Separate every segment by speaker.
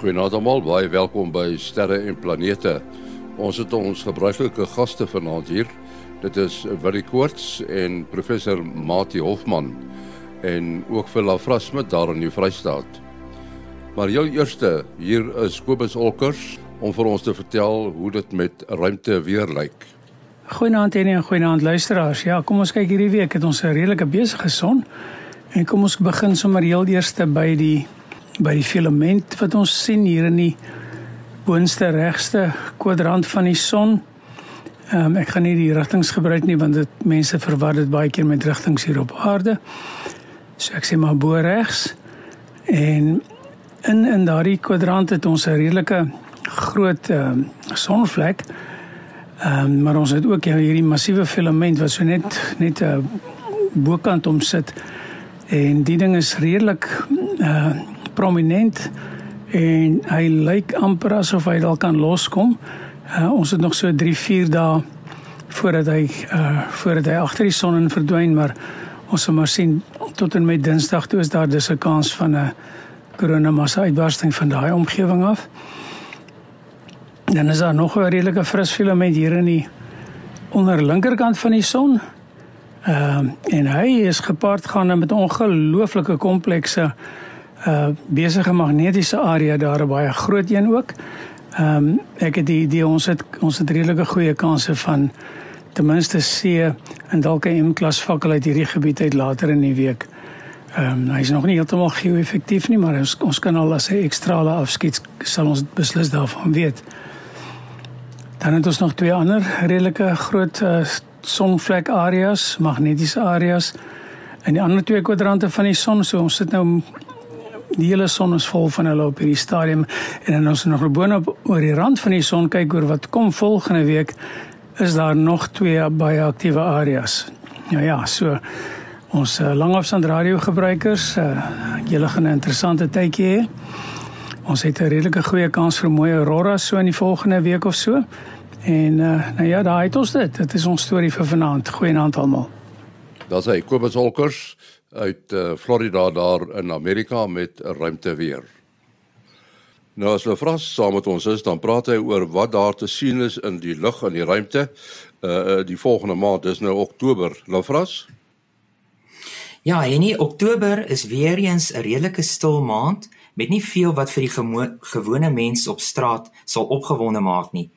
Speaker 1: Goeienaand almal, baie welkom by Sterre en Planete. Ons het ons gebruikelike gaste vanaand hier. Dit is Willie Koorts en professor Mati Hofman en ook vir Lafra Smit daar in die Vrystaat. Maar jou eerste, hier is Kobus Olkers om vir ons te vertel hoe dit met ruimte weer lyk.
Speaker 2: Goeienaand en goeienaand luisteraars. Ja, kom ons kyk hierdie week het ons 'n redelike besige son. En kom ons begin sommer heel eerste by die by die filament wat ons sien hier in die boonste regste kwadrant van die son. Ehm um, ek gaan nie die rigtings gebruik nie want dit mense verwar dit baie keer met rigtings hier op aarde. So ek sê maar bo regs. En in in daardie kwadrant het ons 'n redelike groot ehm um, sonvlek. Ehm um, maar ons het ook hierdie massiewe filament wat so net net uh, bokant om sit. En die ding is redelik uh prominent en hy lyk amper asof hy dalk kan loskom. Uh, ons het nog so 3, 4 dae voordat hy uh voordat hy agter die son in verdwyn, maar ons sal maar sien tot en met Dinsdag toe is daar dus 'n kans van 'n koronamassa uitbarsting van daai omgewing af. Dan is daar nog 'n redelike fris filament hier in die onder linkerkant van die son. Ehm uh, en hy is gepaard gaan met ongelooflike komplekse uh besige magnetiese area daar baie groot een ook. Ehm um, ek het die idee ons het ons het redelike goeie kanse van ten minste C en dalk 'n M-klas fakkel uit hierdie gebied uit later in die week. Ehm um, hy is nog nie heeltemal geo-effektief nie, maar ons ons kan al as hy ekstrale afskiet sal ons beslis daarvan weet. Dan het ons nog twee ander redelike groot uh, sonvlek areas, magnetiese areas in die ander twee kwadrante van die son. So ons sit nou die hele son is vol van hulle op hierdie stadium en dan ons nog boonop oor die rand van die son kyk oor wat kom volgende week is daar nog twee baie aktiewe areas. Ja ja, so ons uh, langafstand radio gebruikers, uh, julle gaan 'n interessante tydjie hê. Ons het 'n redelike goeie kans vir mooi aurora so in die volgende week of so. En uh, nou ja, daai het ons dit. Dit is ons storie vir vanaand. Goeienaand almal.
Speaker 1: Daar's hy Kobus Holkers uit uh, Florida daar in Amerika met ruimte weer. Nou as hulle vra saam met ons is, dan praat hy oor wat daar te sien is in die lug en die ruimte. Uh die volgende maand is nou Oktober. Lafras?
Speaker 3: Ja, en nie Oktober is weer eens 'n redelike stil maand met nie veel wat vir die gewone mens op straat sal opgewonde maak nie.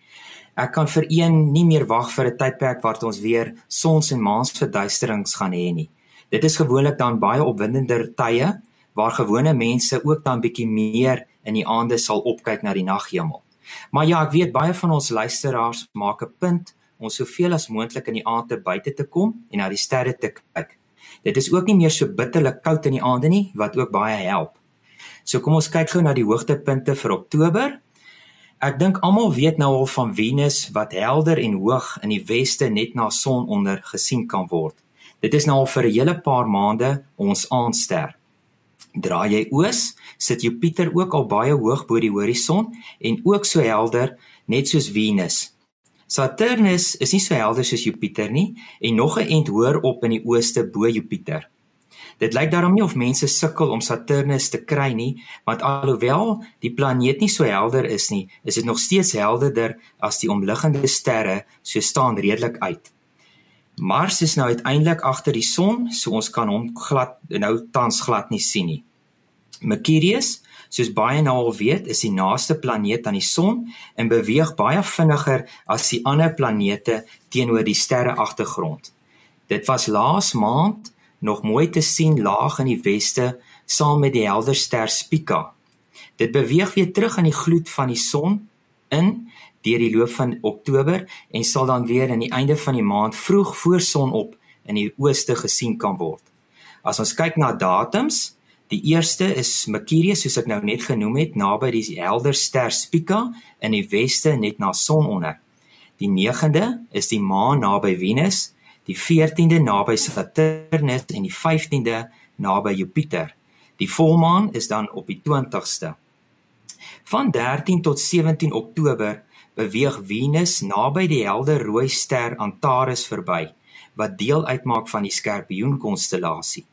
Speaker 3: Ek kan vir een nie meer wag vir 'n tydperk waar ons weer sons en maansverduisterings gaan hê nie. Dit is gewoonlik dan baie opwindender tye waar gewone mense ook dan bietjie meer in die aande sal opkyk na die naghemel. Maar ja, ek weet baie van ons luisteraars maak 'n punt om soveel as moontlik in die aand te buite te kom en na die sterre te kyk. Dit is ook nie meer so bitterlik koud in die aande nie wat ook baie help. So kom ons kyk gou na die hoogtepunte vir Oktober. Ek dink almal weet nou al van Venus wat helder en hoog in die weste net na son onder gesien kan word. Dit is nou al vir 'n hele paar maande ons aandster. Draai jy oos, sit Jupiter ook al baie hoog bo die horison en ook so helder net soos Venus. Saturnus is nie so helder soos Jupiter nie en nog 'n ent hoër op in die ooste bo Jupiter. Dit lyk daarom nie of mense sukkel om Saturnus te kry nie, want alhoewel die planeet nie so helder is nie, is dit nog steeds helderder as die omliggende sterre, so staan redelik uit. Mars is nou uiteindelik agter die son, so ons kan hom glad nou tans glad nie sien nie. Mercurius, soos baie nou al weet, is die naaste planeet aan die son en beweeg baie vinniger as die ander planete teenoor die sterre agtergrond. Dit was laas maand nog mooi te sien laag in die weste saam met die helder ster Spica. Dit beweeg weer terug aan die gloed van die son in deur die loop van Oktober en sal dan weer aan die einde van die maand vroeg voor sonop in die ooste gesien kan word. As ons kyk na datums, die eerste is Mercurius soos ek nou net genoem het, naby die helder ster Spica in die weste net na sononder. Die 9de is die maan naby Venus, die 14de naby Saturnus en die 15de naby Jupiter. Die volmaan is dan op die 20ste. Van 13 tot 17 Oktober beweeg Venus naby die helder rooi ster Antares verby wat deel uitmaak van die Skorpioen konstellasie.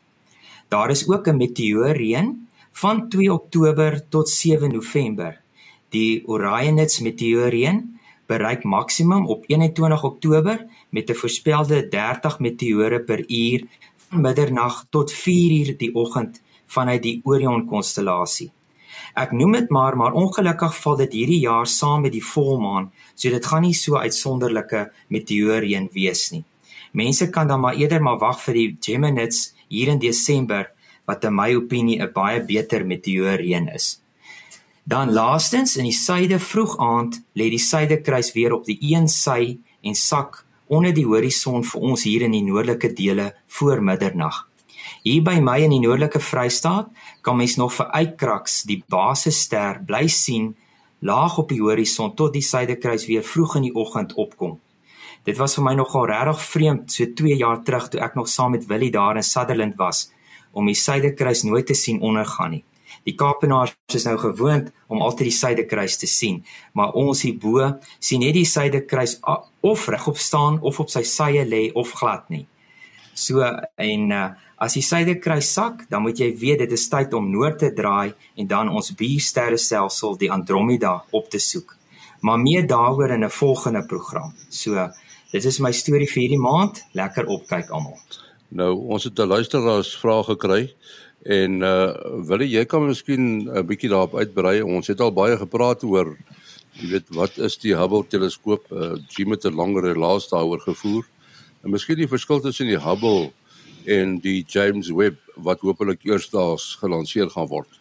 Speaker 3: Daar is ook 'n meteoorreën van 2 Oktober tot 7 November. Die Orionits meteoorreën bereik maksimum op 21 Oktober met 'n voorspelde 30 meteore per uur van middernag tot 4uur die oggend vanuit die Orion konstellasie. Ek noem dit maar maar ongelukkig val dit hierdie jaar saam met die volmaan, so dit gaan nie so uitsonderlike meteoorreën wees nie. Mense kan dan maar eerder maar wag vir die Geminids hier in Desember wat in my opinie 'n baie beter meteoorreën is. Dan laastens in die suide vroeg aand lê die suidekruis weer op die een sy en sak onder die horison vir ons hier in die noordelike dele voor middernag. Hier by my in die noordelike Vrystaat kan mens nog vir uitkraks die basisster bly sien laag op die horison tot die suidekruis weer vroeg in die oggend opkom. Dit was vir my nogal regtig vreemd so 2 jaar terug toe ek nog saam met Willie daar in Sutherland was om die suidekruis nooit te sien ondergaan nie. Die Kaapenaars is nou gewoond om altyd die suidekruis te sien, maar ons hierbo sien net die suidekruis of regop staan of op sy sye lê of glad nie. So en uh, as die suidekruis sak, dan moet jy weet dit is tyd om noord te draai en dan ons biersterrestelsel die Andromeda op te soek. Maar meer daaroor in 'n volgende program. So dit is my storie vir hierdie maand. Lekker opkyk almal.
Speaker 1: Nou, ons het 'n luisteraars vraag gekry en uh wil jy kan miskien 'n bietjie daarop uitbrei. Ons het al baie gepraat oor jy weet wat is die Hubble teleskoop? Uh Jim het 'n langer relaas daaroor gevoer. En miskien die verskil tussen die Hubble en die James Webb wat hopelik eersdaags gelanseer gaan word.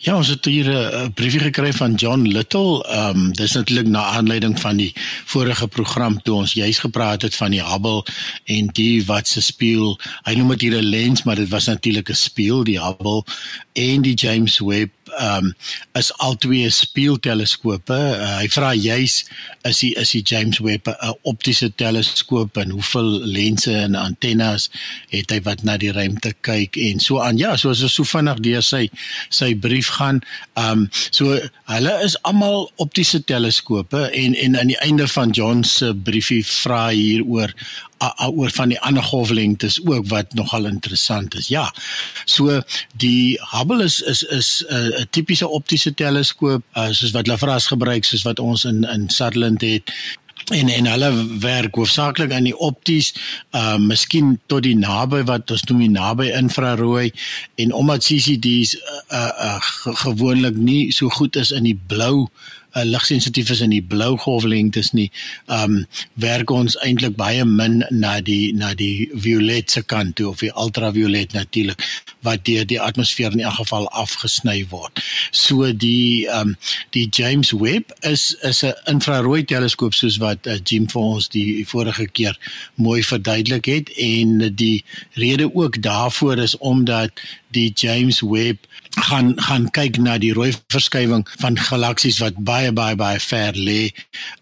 Speaker 4: Ja, ons het hier 'n briefie gekry van John Little. Ehm um, dis natuurlik na aanleiding van die vorige program toe ons juis gepraat het van die Hubble en die wat se spieël. Hy noem dit hier 'n lens, maar dit was natuurlik 'n spieël, die Hubble en die James Webb um, is albei spieelteleskope. Uh, hy vra juis is die is die James Webb 'n optiese teleskoop en hoeveel lense en antennes het hy wat na die ruimte kyk en so aan. Ja, so as ons so vinnig deur sy sy brief gaan, ehm um, so hulle is almal optiese teleskope en en aan die einde van John se briefie vra hier oor oor van die ander golflengtes ook wat nogal interessant is. Ja. So die Hubble is is is 'n uh, tipiese optiese teleskoop uh, soos wat Lafras gebruik soos wat ons in in Sutherland het en en hulle werk hoofsaaklik aan die opties uh miskien tot die naby wat ons noem die naby infrarooi en omdat CCD's uh, uh gewoonlik nie so goed is in die blou uh, ligsensitief is in die blou golflengtes nie, ehm um, werk ons eintlik baie min na die na die violet se kant toe of die ultraviolet natuurlik wat deur die atmosfeer in elk geval afgesny word. So die ehm um, die James Webb is is 'n infrarooi teleskoop soos wat uh, Jim vir ons die vorige keer mooi verduidelik het en die rede ook daarvoor is omdat die James Webb gaan gaan kyk na die rooi verskywing van galaksies wat baie baie baie ver lê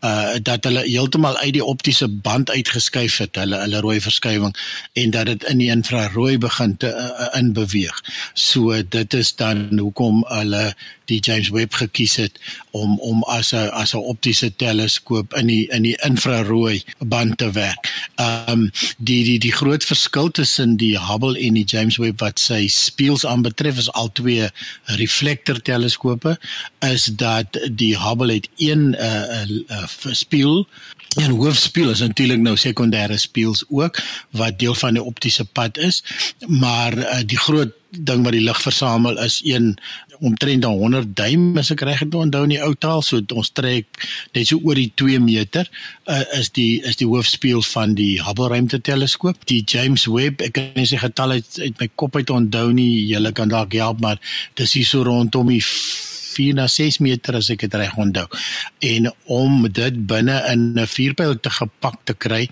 Speaker 4: uh dat hulle heeltemal uit die optiese band uitgeskuif het hulle hulle rooi verskywing en dat dit in die infrarooi begin te uh, uh in beweeg. So dit is dan hoekom hulle die James Webb gekies het om om as 'n as 'n optiese teleskoop in die in die infrarooi band te werk. Um die die die groot verskil tussen die Hubble en die James Webb wat sy spieëls aanbetref is al twee reflektor teleskope is dat die Hubble het een 'n uh, uh, uh, spieël en hoofspieël is natuurlik nou sekondêre spieëls ook wat deel van die optiese pad is maar uh, die groot ding wat die lig versamel is een omtrent 100 duim as ek reg het onthou in die ou taal so ons trek net so oor die 2 meter uh, is die is die hoofspieël van die Hubble ruimteteleskoop die James Webb ek kan nie sy getal uit uit my kop uit onthou nie julle kan dalk help maar dis hier so rondom die 4 na 6 meter as ek dit reg onthou. En om dit binne in 'n vuurpyl te gepak te kry,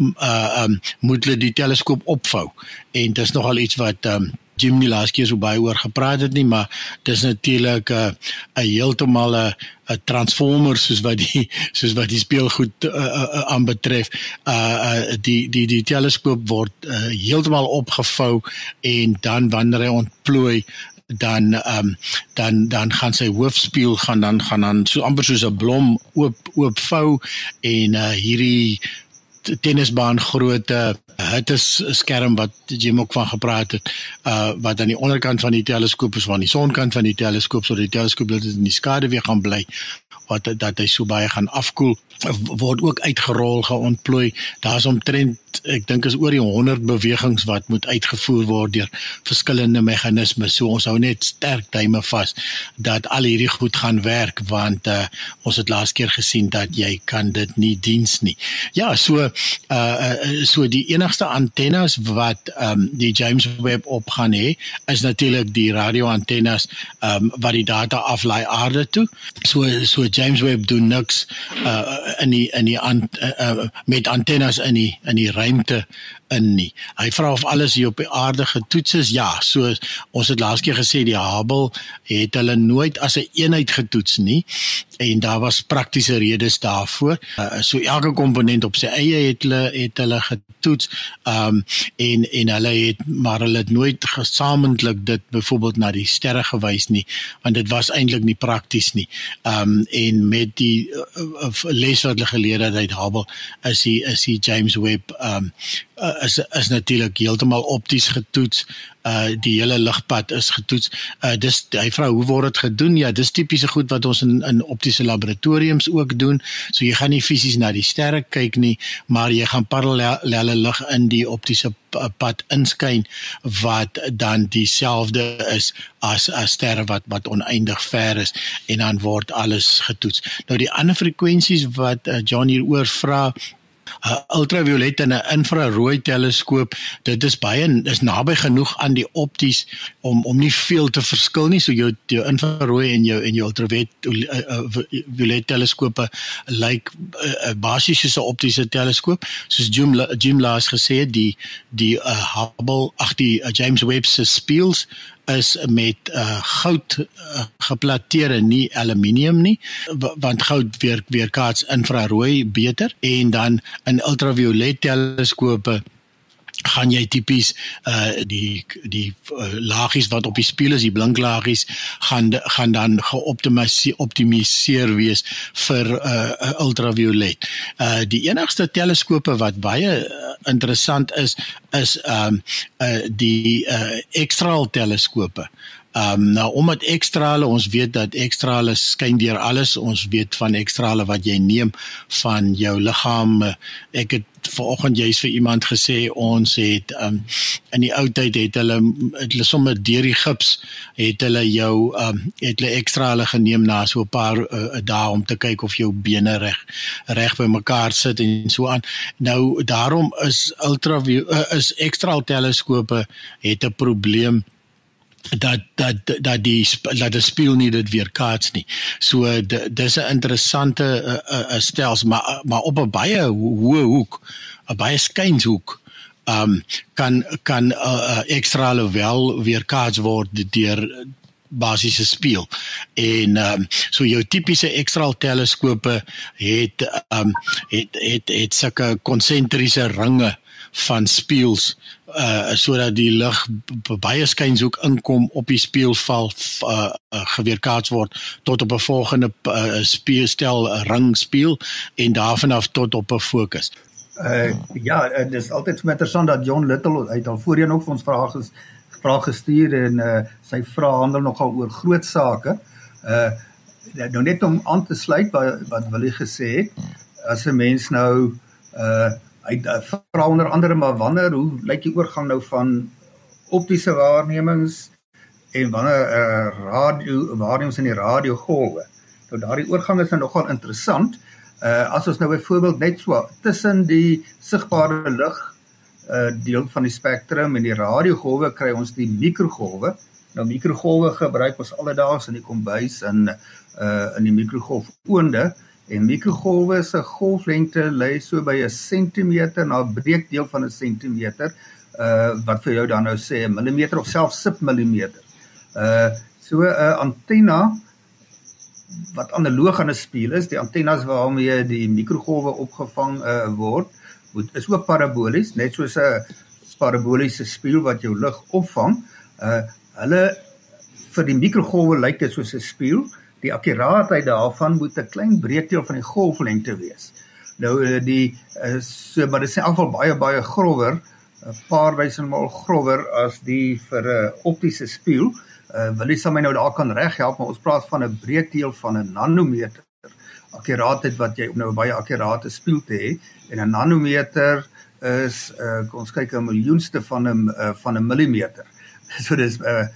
Speaker 4: uh um moet hulle die teleskoop opvou. En dis nogal iets wat um Jim nie laas keer so baie oor gepraat het nie, maar dis natuurlik 'n uh, heeltemal 'n 'n transformer soos wat die soos wat die speelgoed aanbetref. Uh, uh uh die die die teleskoop word uh, heeltemal opgevou en dan wanneer hy ontplooi dan ehm um, dan dan gaan sy hoofspieël gaan dan gaan dan so amper soos 'n blom oop oopvou en uh hierdie tennisbaan grootte dit is 'n skerm wat jy ook van gepraat het uh wat aan die onderkant van die teleskoop is van die sonkant van die teleskoop sodat die teleskoop dit in die skade weer gaan bly wat dat hy so baie gaan afkoel word ook uitgerol geontplooi. Daar's omtrent ek dink is oor die 100 bewegings wat moet uitgevoer word deur verskillende meganismes. So ons hou net sterk duime vas dat al hierdie goed gaan werk want uh, ons het laas keer gesien dat jy kan dit nie diens nie. Ja so uh, so die enigste antennes wat um, die James Webb op gaan hê is natuurlik die radio antennes um, wat die data aflaai aarde toe. So so James Webb doen niks uh in die in die an, uh, met antennes in die in die ruimte in nie. Hy vra of alles hier op die aarde getoets is. Ja, so ons het laas keer gesê die Hubble het hulle nooit as 'n een eenheid getoets nie en daar was praktiese redes daarvoor. Uh, so elke komponent op sy eie het hulle het hulle getoets. Ehm um, en en hulle het maar hulle het nooit gesamentlik dit byvoorbeeld na die sterre gewys nie want dit was eintlik nie prakties nie. Ehm um, en met die uh, uh, les wat hulle geleer het uit Hubble is die is die James Webb ehm um, uh, is is natuurlik heeltemal opties getoets. Uh die hele ligpad is getoets. Uh dis hy vra hoe word dit gedoen? Ja, dis tipiese goed wat ons in in optiese laboratoriums ook doen. So jy gaan nie fisies na die sterre kyk nie, maar jy gaan parallelle lig in die optiese pad inskyn wat dan dieselfde is as 'n ster wat wat oneindig ver is en dan word alles getoets. Nou die ander frekwensies wat uh, John hieroor vra 'n ultraviolet en 'n infrarooi teleskoop. Dit is baie is naby genoeg aan die opties om om nie veel te verskil nie. So jou jou infrarooi en jou en jou ultraviolet uh, uh, teleskope lyk like, uh, basies soos 'n optiese teleskoop. Soos Jim Jim laas gesê het, die die uh, Hubble ag die uh, James Webb se spieëls is met uh, goud uh, geplateer en nie aluminium nie want goud weer kaats infrarooi beter. En dan in ultraviolet teleskope gaan jy tipies uh die die uh, lagies wat op die spieël is die blinklagies gaan gaan dan geoptimaliseer optimiseer wees vir uh ultraviolet. Uh die enigste teleskope wat baie uh, interessant is is um uh die uh X-ray teleskope. Ehm um, nou omdat ekstrale ons weet dat ekstrale skyn deur alles. Ons weet van ekstrale wat jy neem van jou liggaam. Ek het vanoggend juis vir iemand gesê ons het ehm um, in die ou tyd het hulle het hulle sommer deur die gips het hulle jou ehm um, het hulle ekstrale geneem na so 'n paar uh, dae om te kyk of jou bene reg reg by mekaar sit en so aan. Nou daarom is ultra uh, is ekstraal teleskope het 'n probleem dat dat dat die dat die speel nie dit weer kaats nie. So dis 'n interessante uh, uh, stelsel maar maar op 'n baie hoë hoek, 'n baie skynshoek. Um kan kan 'n uh, ekstra wel weer kaats word deur basiese speel. En ehm um, so jou tipiese ekstra teleskope het ehm um, het het het sulke konsentriese ringe van speels uh sodat die lig baie skynshoek inkom op die speelval uh, uh geweerkaats word tot op 'n volgende uh, speelstel ring speel en daarvan af tot op 'n fokus.
Speaker 5: Uh ja, dit is altyd so interessant dat John Little uit al voorheen ook vir ons vrae ges, vrae gestuur en uh sy vrae handel nogal oor groot sake. Uh nou net om aan te sluit wat wat Willie gesê het, as 'n mens nou uh hy uh, vra onder andere maar wanneer hoe lyk die oorgang nou van optiese waarnemings en wanneer uh, radio waarnemings in die radiogolwe. Nou daardie oorgang is nou nogal interessant. Uh as ons nou byvoorbeeld net so tussen die sigbare lig uh deel van die spektrum en die radiogolwe kry ons die mikrogolwe. Nou mikrogolwe gebruik ons alledaags in die kombuis en uh in die mikrogolf oonde. En mikrogolwe se golflengte lê so by 'n sentimeter na 'n breekdeel van 'n sentimeter uh wat vir jou dan nou sê 'n millimeter of selfs submillimeter. Uh so 'n uh, antenna wat analoog aan 'n spieël is, die antennes waarmee die mikrogolwe opgevang uh word, moet is ook parabolies, net soos 'n paraboliese spieël wat jou lig opvang. Uh hulle vir die mikrogolwe lyk dit soos 'n spieël die akkuraatheid daarvan moet 'n klein breedte van die golflengte wees. Nou die so maar dit is in elk geval baie baie grower, 'n paar duisend maal grower as die vir 'n optiese spieël. Uh wil jy sal my nou daar kan reghelp, maar ons praat van 'n breekdeel van 'n nanometer akkuraatheid wat jy nou 'n baie akkurate spieël te hê en 'n nanometer is uh ons kyk 'n miljoenste van 'n uh, van 'n millimeter. So dis uh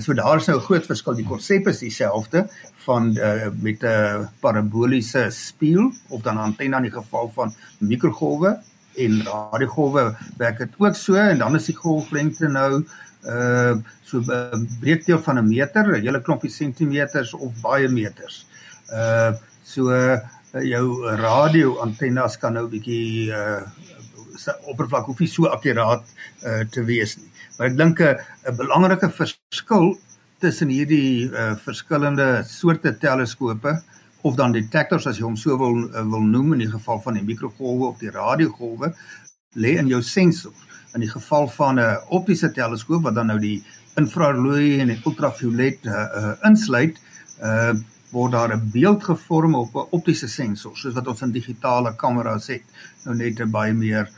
Speaker 5: so daar is nou 'n groot verskil. Die konsep is dieselfde van uh, met 'n paraboliese spieël of dan antenne in die geval van mikrogolwe en radiogolwe werk dit ook so en dan is die golflengte nou uh so 'n uh, breekdeel van 'n meter, 'n hele klompie sentimeters of baie meters. Uh so uh, jou radio antennes kan nou bietjie uh oppervlak hoef nie so akkuraat uh te wees nie. Maar ek dink 'n uh, belangrike verskil tussen hierdie uh verskillende soorte teleskope of dan detectors as jy hom so wil uh, wil noem in die geval van die mikrogolwe of die radiogolwe lê in jou sensor. In die geval van 'n optiese teleskoop wat dan nou die infrarooi en die ultraviolet uh, uh insluit, uh word daar 'n beeld gevorm op 'n optiese sensor soos wat ons in digitale kameras het. Nou net baie meer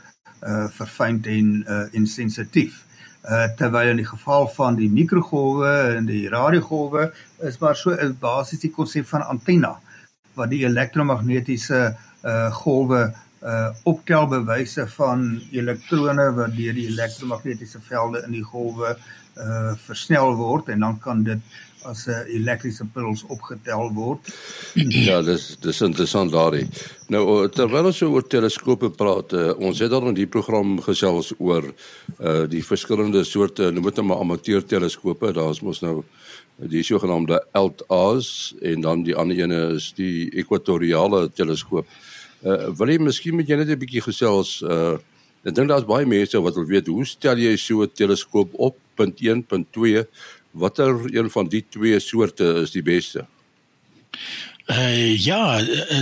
Speaker 5: uh verfynd en uh en sensitief. Uh terwyl in die geval van die mikrogolwe en die radiogolwe is maar so 'n basies die konsep van antenna wat die elektromagnetiese uh golwe uh optelbewyse van elektrone wat deur die elektromagnetiese velde in die golwe uh versnel word en dan kan dit as 'n uh, elektriese puls opgetel word.
Speaker 1: Ja, dis dis interessant daardie. Nou terwyl ons oor teleskope praat, uh, ons het al in die program gesels oor uh die verskillende soorte, noem dit nou maar amateur teleskope. Daar's mos nou die sogenaamde LTAs en dan die ander ene is die ekwatoriale teleskoop. Uh wil jy miskien met jy net 'n bietjie gesels uh ek dink daar's baie mense wat wil weet hoe stel jy so 'n teleskoop op? Punt 1, punt 2. Watter een van die twee soorte is die beste?
Speaker 4: Uh ja, uh,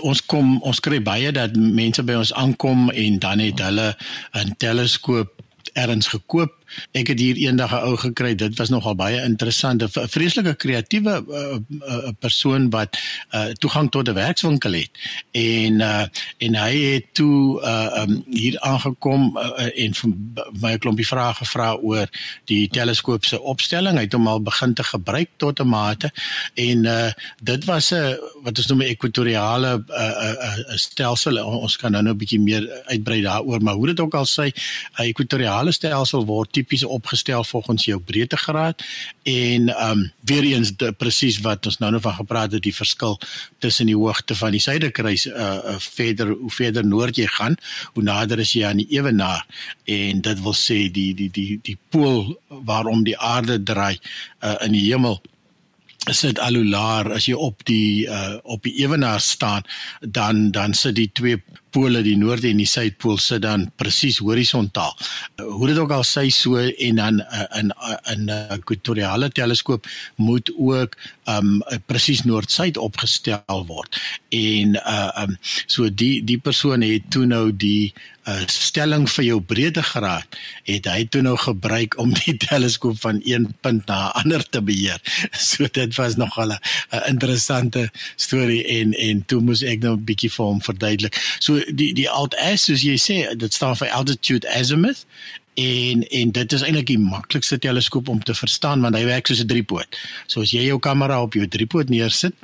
Speaker 4: ons kom ons kry baie dat mense by ons aankom en dan het hulle 'n teleskoop erns gekoop Ek het hier eendag 'n een ou gekry. Dit was nogal baie interessant. 'n Vreeslike kreatiewe uh, uh, persoon wat uh, toegang tot 'n werkswinkel het. En uh, en hy het toe uh, um, hier aangekom uh, en my 'n klompie vrae gevra oor die teleskoop se opstelling. Hy het hom al begin te gebruik tot 'n mate en uh, dit was 'n wat ons noem 'n ekwatoriale uh, uh, uh, stelsel. Ons kan nou nou 'n bietjie meer uitbrei daaroor, maar hoe dit ook al sê, 'n ekwatoriale stelsel word tipies opgestel volgens jou breedtegraad en ehm um, weer eens presies wat ons nou nou van gepraat het die verskil tussen die hoogte van die suidekruis uh, uh verder hoe verder noord jy gaan hoe nader is jy aan die ewenaar en dit wil sê die die die die pool waarom die aarde draai uh, in die hemel is dit alulaar as jy op die uh, op die ewenaar staan dan dan sit die twee pole die noorde en die suidpool sit dan presies horisontaal. Hoe dit ook al sê so en dan uh, in uh, in 'n uh, ekwatoriale teleskoop moet ook um presies noord-suid opgestel word. En uh um so die die persoon het toe nou die uh stelling vir jou breedtegraad het hy toe nou gebruik om die teleskoop van een punt na 'n ander te beheer. So dit was nogal 'n interessante storie en en toe moes ek nou 'n bietjie vir hom verduidelik. So die die alt S soos jy sê dit staan vir altitude azimuth en en dit is eintlik die maklikste teleskoop om te verstaan want hy werk soos 'n driepoot. So as jy jou kamera op jou driepoot neersit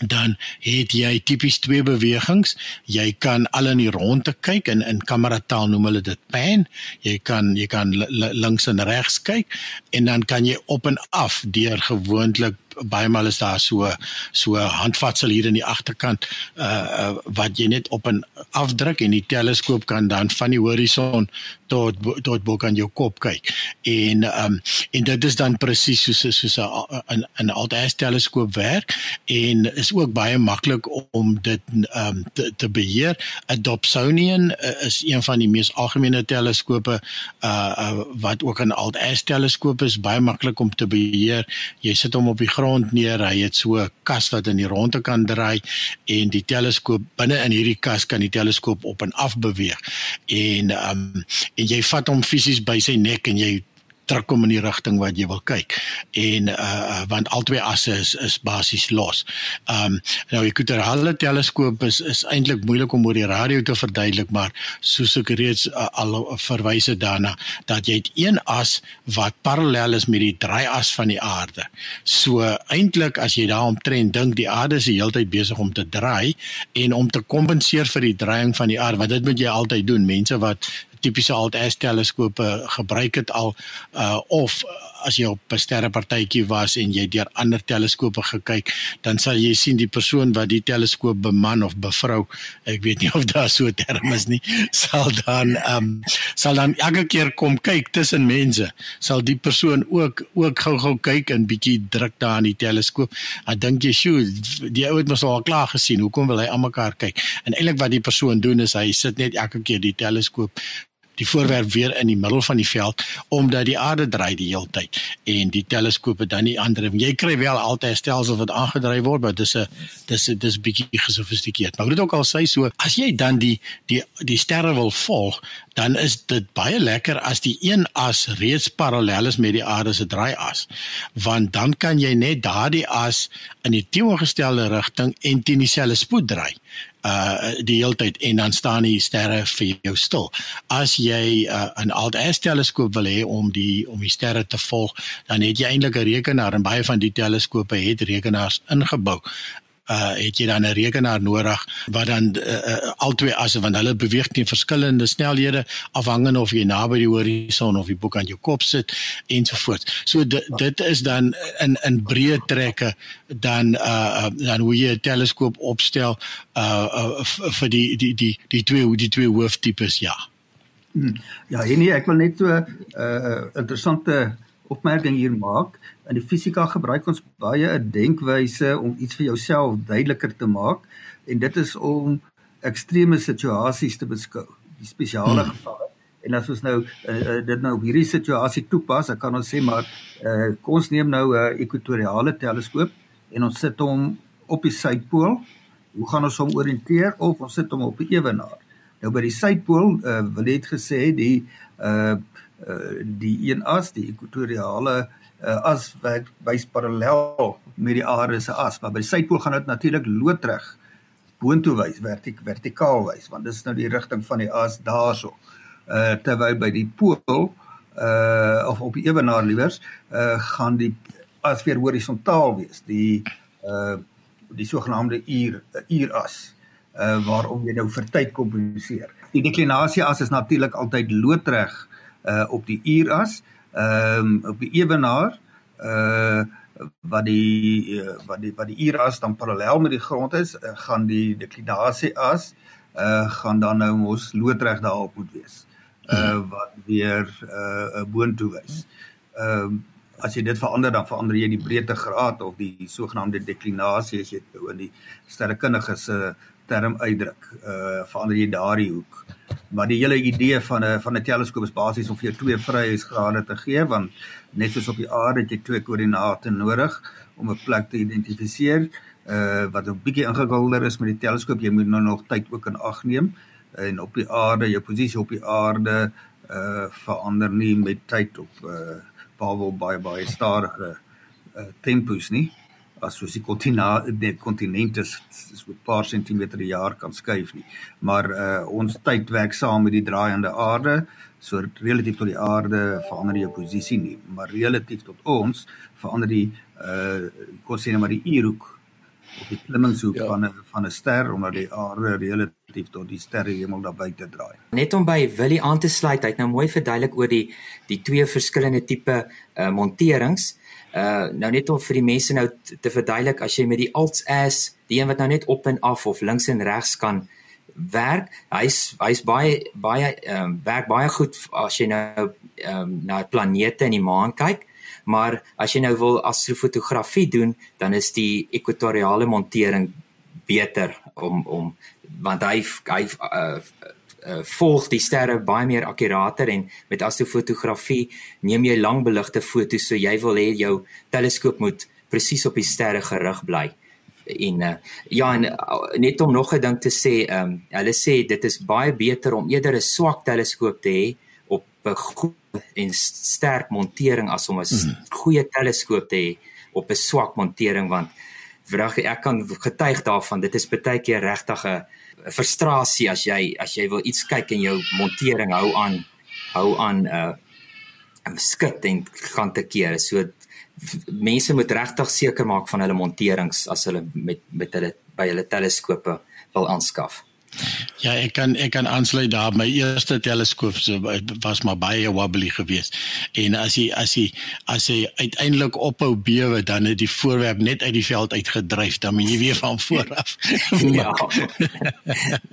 Speaker 4: dan het jy tipies twee bewegings. Jy kan al in die ronde kyk en in kamera taal noem hulle dit pan. Jy kan jy kan links en regs kyk en dan kan jy op en af deur gewoonlik baie maal is daar so so handvatsel hier in die agterkant uh, uh wat jy net op en afdruk en die teleskoop kan dan van die horison tot tot bo kan jou kop kyk. En um en dit is dan presies soos soos 'n 'n altes teleskoop werk en is ook baie maklik om dit um te, te beheer. 'n Dobsonian uh, is een van die mees algemene teleskope uh, uh wat ook 'n altes teleskoop is, baie maklik om te beheer. Jy sit hom op die grond neer, hy het so 'n kas wat in die ronde kan draai en die teleskoop binne in hierdie kas kan die teleskoop op en af beweeg. En um en jy vat hom fisies by sy nek en jy terugkom in die rigting wat jy wil kyk. En uh want albei asse is is basies los. Um nou ekwatoriale teleskoop is is eintlik moeilik om oor die radio te verduidelik, maar soos ek reeds uh, al verwys het daarna dat jy het een as wat parallel is met die draaias van die aarde. So eintlik as jy daaromtrent dink die aarde is die hele tyd besig om te draai en om te kompenseer vir die draaiing van die aarde, want dit moet jy altyd doen. Mense wat tipiese alt-S teleskope gebruik het al uh of as jy op 'n sterrepartytjie was en jy deur ander teleskope gekyk, dan sal jy sien die persoon wat die teleskoop beman of bevrou, ek weet nie of daar so 'n term is nie, sal dan ehm um, sal dan elke keer kom kyk tussen mense. Sal die persoon ook ook gou-gou kyk en bietjie druk daar aan die teleskoop. Dan dink jy, "Sjoe, die ou het mos al klaar gesien. Hoekom wil hy almekaar kyk?" En eintlik wat die persoon doen is hy sit net elke keer die teleskoop die voorwerp weer in die middel van die veld omdat die aarde draai die hele tyd. En die teleskope dan nie ander jy kry wel altyd 'n stelsel wat aangedryf word maar dis 'n dis dis bietjie gesofistikeerd. Maar moet ook al sê so as jy dan die die die sterre wil volg dan is dit baie lekker as die een as reeds parallel is met die aarde se draaias. Want dan kan jy net daardie as in die teenoorgestelde rigting en teen dieselfde spoed draai uh die hele tyd en dan staan die sterre vir jou stil. As jy uh, 'n alt-S teleskoop wil hê om die om die sterre te volg, dan het jy eintlik 'n rekenaar en baie van die teleskope het rekenaars ingebou uh het jy dan 'n rekenaar nodig wat dan uh, uh, albei asse want hulle beweeg teen verskillende snelhede afhangende of jy naby die horison of die boek aan jou kop sit ensovoorts. So dit is dan in in breë trekke dan uh dan hoe jy 'n teleskoop opstel uh, uh vir die die die die twee die twee hooftipes ja.
Speaker 5: Hmm. Ja, nee, ek wil net so 'n uh, interessante opmerking hier maak. In die fisika gebruik ons baie 'n denkwyse om iets vir jouself duideliker te maak en dit is om ekstreme situasies te beskou, die spesiale hmm. gevalle. En as ons nou uh, dit nou op hierdie situasie toepas, dan kan ons sê maar uh, kom ons neem nou 'n uh, ekwatoriale teleskoop en ons sit hom op die suidpool. Hoe gaan ons hom oriënteer of ons sit hom op die ewenaar? Nou by die suidpool, uh, wil dit gesê die uh uh, die een as die ekwatoriale uh, as wat wys parallel met die aarde se as. Maar by die suidpool gaan dit natuurlik loodreg boontoe wys vertik vertikaal wys want dis nou die rigting van die as daarso. Uh, terwyl by die pool uh, of op die ewenaar liewers uh, gaan die as weer horisontaal wees die uh, die sogenaamde uur uuras uh, waarom jy nou vir tyd kompenseer die deklinasie as is natuurlik altyd loodreg uh op die uuras, ehm um, op die ewenaar uh wat die uh, wat die wat die uuras dan parallel met die grond is, uh, gaan die deklinasie as uh gaan dan nou mos loodreg daarop moet wees. Uh wat weer uh 'n boontoe wys. Ehm um, as jy dit verander dan verander jy die breedtegraad of die sogenaamde deklinasie as jy nou in die sterrekundige se term uitdruk. Uh verander jy daardie hoek. Maar die hele idee van 'n van 'n teleskoop is basies om vir jou twee vryheidsgrade te gee want net soos op die aarde het jy twee koördinate nodig om 'n plek te identifiseer. Uh wat 'n bietjie ingewikkelder is met die teleskoop, jy moet nou nog tyd ook in ag neem en op die aarde, jou posisie op die aarde uh verander nie met tyd op uh behalwe baie baie stadige uh tempos nie as soos die kontinente kontinente so 'n paar sentimeter per jaar kan skuif nie. Maar uh ons tyd werk saam met die draaiende aarde. So relatief tot die aarde verander jou posisie nie, maar relatief tot ons verander die uh kon sê net maar die uurhoek op die klimmingshoek ja. van 'n van 'n ster omdat die aarde relatief tot die sterrehemel daar buite draai.
Speaker 3: Net om by Willie aan te sluit, hy het nou mooi verduidelik oor die die twee verskillende tipe uh monterings. Uh nou net om vir die mense nou te verduidelik as jy met die alts as die een wat nou net op en af of links en regs kan werk hy's hy's baie baie ehm um, werk baie goed as jy nou ehm um, na planete en die maan kyk. Maar as jy nou wil astrofotografie doen dan is die ekwatoriale montering beter om om want hy hy uh, uh, volg die sterre baie meer akkurater en met astrofotografie neem jy langbeligte foto's so jy wil hê jou teleskoop moet presies op die sterre gerig bly en uh, ja en uh, net om nog 'n ding te sê um, hulle sê dit is baie beter om eerder 'n swak teleskoop te hê op 'n en sterk montering as om 'n mm. goeie teleskoop te hê op 'n swak montering want vrag ek kan getuig daarvan dit is baie keer regtig 'n frustrasie as jy as jy wil iets kyk en jou montering hou aan hou aan uh, skit en gaan te keer. So mense moet regtig seker maak van hulle monterings as hulle met met hulle by hulle teleskope wil aanskaf.
Speaker 4: Ja, ek kan ek kan aansluit daar. My eerste teleskoop was maar baie wobbly geweest. En as jy as jy as jy uiteindelik ophou bewe, dan het die voorwerp net uit die veld uitgedryf, dan moet jy weer van voor af. ja.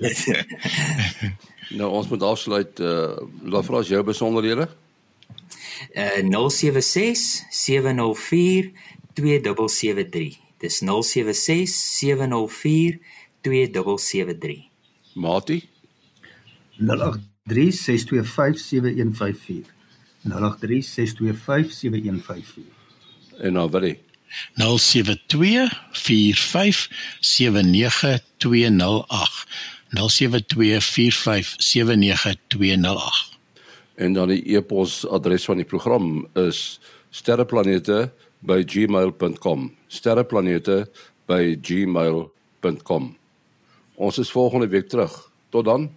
Speaker 1: nou ons moet afsluit. Uh, Laat vra as jou besonderhede.
Speaker 3: Uh 076 704 2773. Dis 076 704 2773.
Speaker 1: Mati?
Speaker 5: 0836257154
Speaker 1: En nou wat?
Speaker 4: 0724579208 0724579208
Speaker 1: En dan die e-pos adres van die program is sterreplanete@gmail.com sterreplanete@gmail.com Ons is volgende week terug. Tot dan.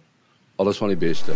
Speaker 1: Alles van die beste.